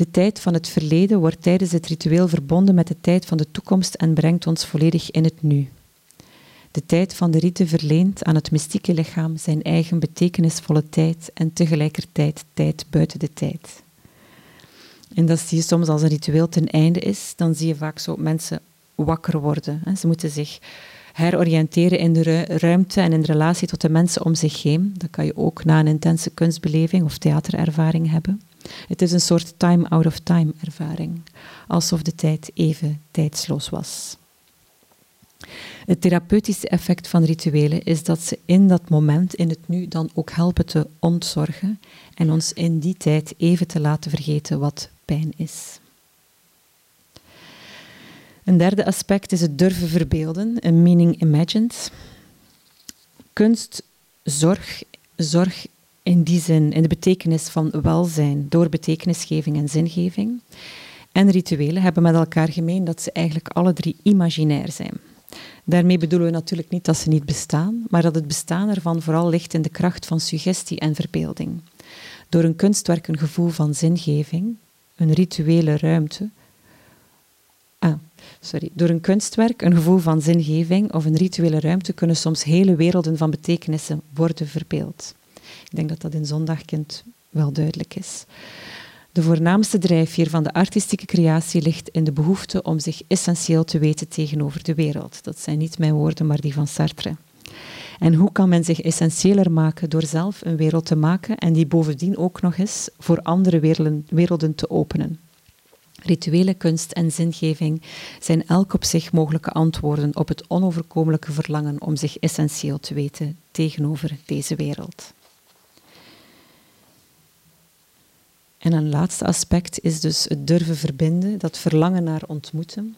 De tijd van het verleden wordt tijdens het ritueel verbonden met de tijd van de toekomst en brengt ons volledig in het nu. De tijd van de rite verleent aan het mystieke lichaam zijn eigen betekenisvolle tijd en tegelijkertijd tijd buiten de tijd. En dat zie je soms als een ritueel ten einde is, dan zie je vaak zo mensen wakker worden. Ze moeten zich heroriënteren in de ruimte en in relatie tot de mensen om zich heen. Dat kan je ook na een intense kunstbeleving of theaterervaring hebben. Het is een soort time-out-of-time ervaring, alsof de tijd even tijdsloos was. Het therapeutische effect van rituelen is dat ze in dat moment, in het nu, dan ook helpen te ontzorgen en ons in die tijd even te laten vergeten wat pijn is. Een derde aspect is het durven verbeelden, een meaning imagined. Kunst, zorg, zorg in die zin, in de betekenis van welzijn, door betekenisgeving en zingeving. En rituelen hebben met elkaar gemeen dat ze eigenlijk alle drie imaginair zijn. Daarmee bedoelen we natuurlijk niet dat ze niet bestaan, maar dat het bestaan ervan vooral ligt in de kracht van suggestie en verbeelding. Door een kunstwerk een gevoel van zingeving, een rituele ruimte. Ah, sorry. Door een kunstwerk een gevoel van zingeving of een rituele ruimte kunnen soms hele werelden van betekenissen worden verbeeld. Ik denk dat dat in Zondagkind wel duidelijk is. De voornaamste drijfveer van de artistieke creatie ligt in de behoefte om zich essentieel te weten tegenover de wereld. Dat zijn niet mijn woorden, maar die van Sartre. En hoe kan men zich essentieeler maken door zelf een wereld te maken en die bovendien ook nog eens voor andere werelden, werelden te openen? Rituele kunst en zingeving zijn elk op zich mogelijke antwoorden op het onoverkomelijke verlangen om zich essentieel te weten tegenover deze wereld. En een laatste aspect is dus het durven verbinden, dat verlangen naar ontmoeten.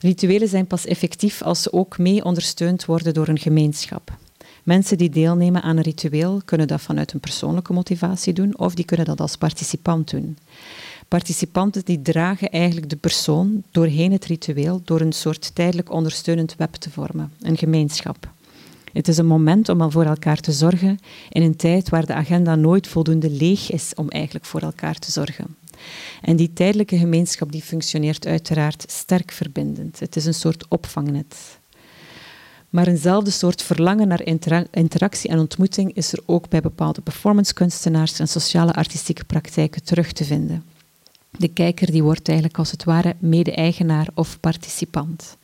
Rituelen zijn pas effectief als ze ook mee ondersteund worden door een gemeenschap. Mensen die deelnemen aan een ritueel kunnen dat vanuit een persoonlijke motivatie doen of die kunnen dat als participant doen. Participanten die dragen eigenlijk de persoon doorheen het ritueel door een soort tijdelijk ondersteunend web te vormen, een gemeenschap. Het is een moment om al voor elkaar te zorgen in een tijd waar de agenda nooit voldoende leeg is om eigenlijk voor elkaar te zorgen. En die tijdelijke gemeenschap die functioneert uiteraard sterk verbindend. Het is een soort opvangnet. Maar eenzelfde soort verlangen naar interactie en ontmoeting is er ook bij bepaalde performancekunstenaars en sociale artistieke praktijken terug te vinden. De kijker die wordt eigenlijk als het ware mede-eigenaar of participant.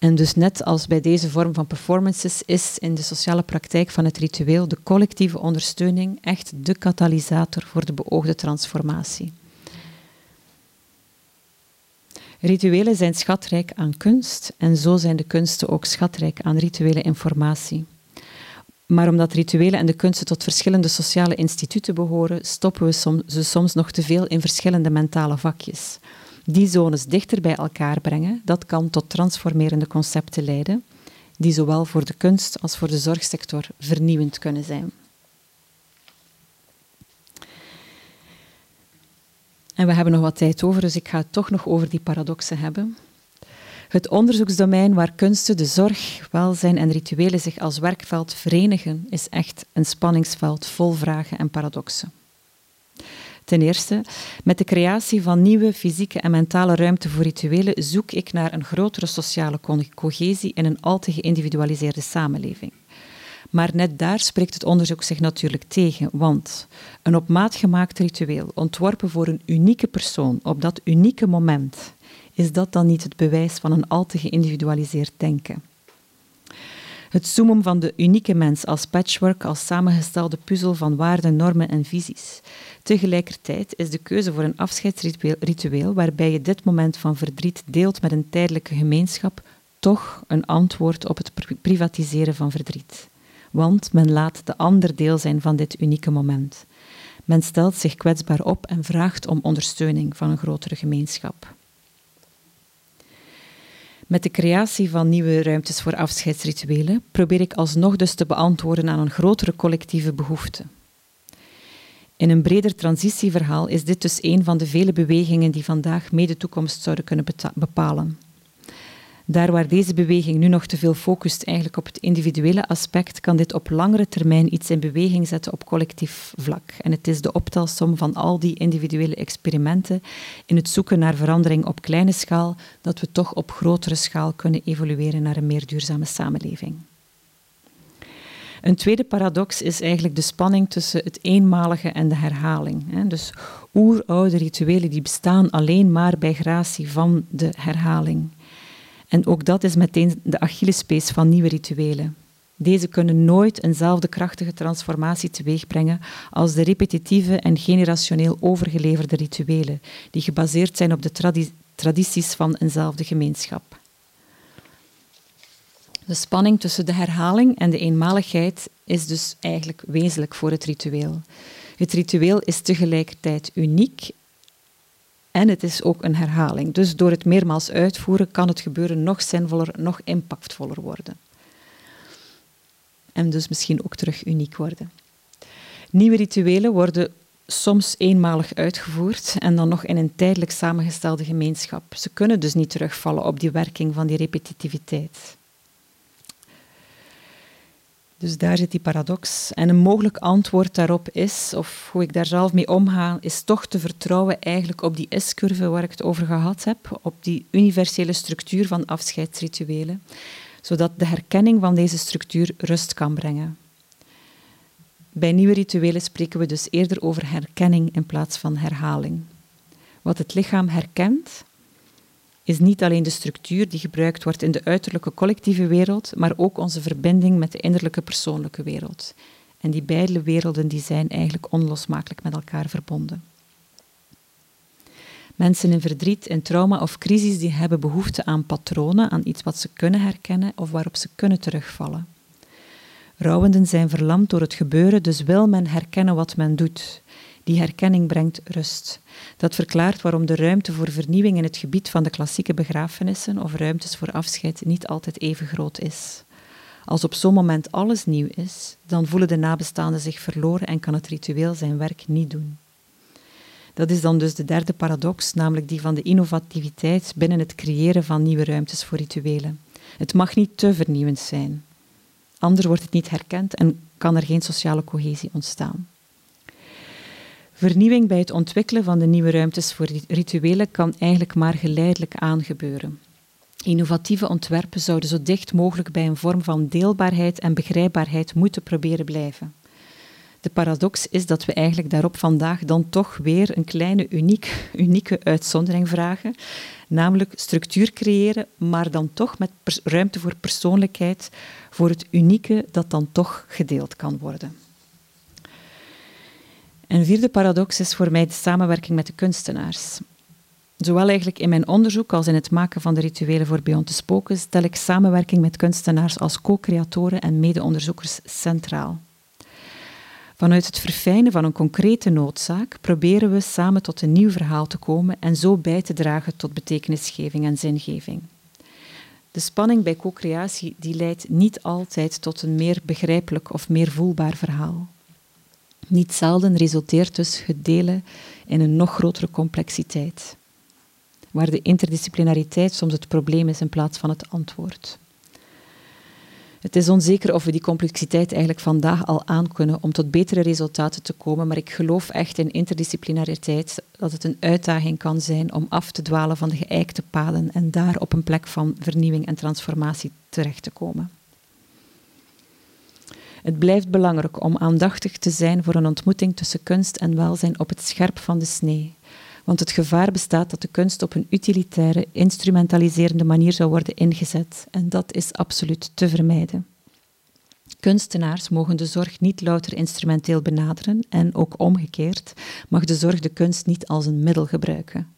En dus net als bij deze vorm van performances is in de sociale praktijk van het ritueel de collectieve ondersteuning echt de katalysator voor de beoogde transformatie. Rituelen zijn schatrijk aan kunst en zo zijn de kunsten ook schatrijk aan rituele informatie. Maar omdat rituelen en de kunsten tot verschillende sociale instituten behoren, stoppen we ze soms nog te veel in verschillende mentale vakjes die zones dichter bij elkaar brengen, dat kan tot transformerende concepten leiden, die zowel voor de kunst als voor de zorgsector vernieuwend kunnen zijn. En we hebben nog wat tijd over, dus ik ga het toch nog over die paradoxen hebben. Het onderzoeksdomein waar kunsten, de zorg, welzijn en rituelen zich als werkveld verenigen, is echt een spanningsveld vol vragen en paradoxen. Ten eerste, met de creatie van nieuwe fysieke en mentale ruimte voor rituelen zoek ik naar een grotere sociale cohesie in een al te geïndividualiseerde samenleving. Maar net daar spreekt het onderzoek zich natuurlijk tegen, want een op maat gemaakt ritueel, ontworpen voor een unieke persoon op dat unieke moment, is dat dan niet het bewijs van een al te geïndividualiseerd denken? Het zoomen van de unieke mens als patchwork, als samengestelde puzzel van waarden, normen en visies. Tegelijkertijd is de keuze voor een afscheidsritueel waarbij je dit moment van verdriet deelt met een tijdelijke gemeenschap toch een antwoord op het privatiseren van verdriet. Want men laat de ander deel zijn van dit unieke moment. Men stelt zich kwetsbaar op en vraagt om ondersteuning van een grotere gemeenschap. Met de creatie van nieuwe ruimtes voor afscheidsrituelen probeer ik alsnog dus te beantwoorden aan een grotere collectieve behoefte. In een breder transitieverhaal is dit dus een van de vele bewegingen die vandaag mede toekomst zouden kunnen bepalen. Daar waar deze beweging nu nog te veel focust eigenlijk op het individuele aspect, kan dit op langere termijn iets in beweging zetten op collectief vlak. En het is de optelsom van al die individuele experimenten in het zoeken naar verandering op kleine schaal, dat we toch op grotere schaal kunnen evolueren naar een meer duurzame samenleving. Een tweede paradox is eigenlijk de spanning tussen het eenmalige en de herhaling. Dus oeroude rituelen die bestaan alleen maar bij gratie van de herhaling. En ook dat is meteen de Achillespees van nieuwe rituelen. Deze kunnen nooit eenzelfde krachtige transformatie teweegbrengen als de repetitieve en generationeel overgeleverde rituelen, die gebaseerd zijn op de tradities van eenzelfde gemeenschap. De spanning tussen de herhaling en de eenmaligheid is dus eigenlijk wezenlijk voor het ritueel. Het ritueel is tegelijkertijd uniek en het is ook een herhaling. Dus door het meermaals uitvoeren kan het gebeuren nog zinvoller, nog impactvoller worden. En dus misschien ook terug uniek worden. Nieuwe rituelen worden soms eenmalig uitgevoerd en dan nog in een tijdelijk samengestelde gemeenschap. Ze kunnen dus niet terugvallen op die werking van die repetitiviteit. Dus daar zit die paradox. En een mogelijk antwoord daarop is, of hoe ik daar zelf mee omga, is toch te vertrouwen eigenlijk op die S-curve waar ik het over gehad heb, op die universele structuur van afscheidsrituelen, zodat de herkenning van deze structuur rust kan brengen. Bij nieuwe rituelen spreken we dus eerder over herkenning in plaats van herhaling. Wat het lichaam herkent, is niet alleen de structuur die gebruikt wordt in de uiterlijke collectieve wereld, maar ook onze verbinding met de innerlijke persoonlijke wereld. En die beide werelden die zijn eigenlijk onlosmakelijk met elkaar verbonden. Mensen in verdriet, in trauma of crisis, die hebben behoefte aan patronen, aan iets wat ze kunnen herkennen of waarop ze kunnen terugvallen. Rouwenden zijn verlamd door het gebeuren, dus wil men herkennen wat men doet. Die herkenning brengt rust. Dat verklaart waarom de ruimte voor vernieuwing in het gebied van de klassieke begrafenissen of ruimtes voor afscheid niet altijd even groot is. Als op zo'n moment alles nieuw is, dan voelen de nabestaanden zich verloren en kan het ritueel zijn werk niet doen. Dat is dan dus de derde paradox, namelijk die van de innovativiteit binnen het creëren van nieuwe ruimtes voor rituelen. Het mag niet te vernieuwend zijn. Anders wordt het niet herkend en kan er geen sociale cohesie ontstaan. Vernieuwing bij het ontwikkelen van de nieuwe ruimtes voor rituelen kan eigenlijk maar geleidelijk aangebeuren. Innovatieve ontwerpen zouden zo dicht mogelijk bij een vorm van deelbaarheid en begrijpbaarheid moeten proberen blijven. De paradox is dat we eigenlijk daarop vandaag dan toch weer een kleine uniek, unieke uitzondering vragen, namelijk structuur creëren, maar dan toch met ruimte voor persoonlijkheid, voor het unieke dat dan toch gedeeld kan worden. Een vierde paradox is voor mij de samenwerking met de kunstenaars. Zowel eigenlijk in mijn onderzoek als in het maken van de rituelen voor Beyond the Spoken stel ik samenwerking met kunstenaars als co-creatoren en mede-onderzoekers centraal. Vanuit het verfijnen van een concrete noodzaak proberen we samen tot een nieuw verhaal te komen en zo bij te dragen tot betekenisgeving en zingeving. De spanning bij co-creatie die leidt niet altijd tot een meer begrijpelijk of meer voelbaar verhaal. Niet zelden resulteert dus het in een nog grotere complexiteit. waar de interdisciplinariteit soms het probleem is in plaats van het antwoord. Het is onzeker of we die complexiteit eigenlijk vandaag al aankunnen om tot betere resultaten te komen, maar ik geloof echt in interdisciplinariteit, dat het een uitdaging kan zijn om af te dwalen van de geëikte paden en daar op een plek van vernieuwing en transformatie terecht te komen. Het blijft belangrijk om aandachtig te zijn voor een ontmoeting tussen kunst en welzijn op het scherp van de snee. Want het gevaar bestaat dat de kunst op een utilitaire, instrumentaliserende manier zou worden ingezet. En dat is absoluut te vermijden. Kunstenaars mogen de zorg niet louter instrumenteel benaderen en ook omgekeerd mag de zorg de kunst niet als een middel gebruiken.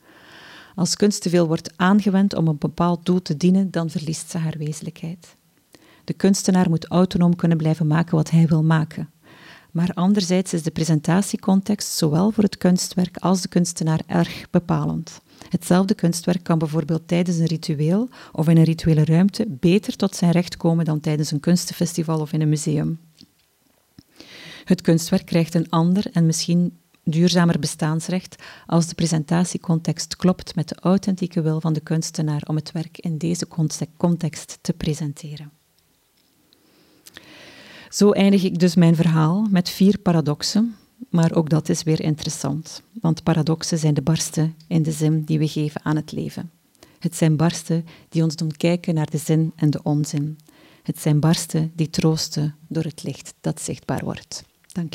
Als kunst te veel wordt aangewend om een bepaald doel te dienen, dan verliest ze haar wezenlijkheid. De kunstenaar moet autonoom kunnen blijven maken wat hij wil maken. Maar anderzijds is de presentatiecontext zowel voor het kunstwerk als de kunstenaar erg bepalend. Hetzelfde kunstwerk kan bijvoorbeeld tijdens een ritueel of in een rituele ruimte beter tot zijn recht komen dan tijdens een kunstenfestival of in een museum. Het kunstwerk krijgt een ander en misschien duurzamer bestaansrecht als de presentatiecontext klopt met de authentieke wil van de kunstenaar om het werk in deze context te presenteren. Zo eindig ik dus mijn verhaal met vier paradoxen, maar ook dat is weer interessant, want paradoxen zijn de barsten in de zin die we geven aan het leven. Het zijn barsten die ons doen kijken naar de zin en de onzin. Het zijn barsten die troosten door het licht dat zichtbaar wordt. Dank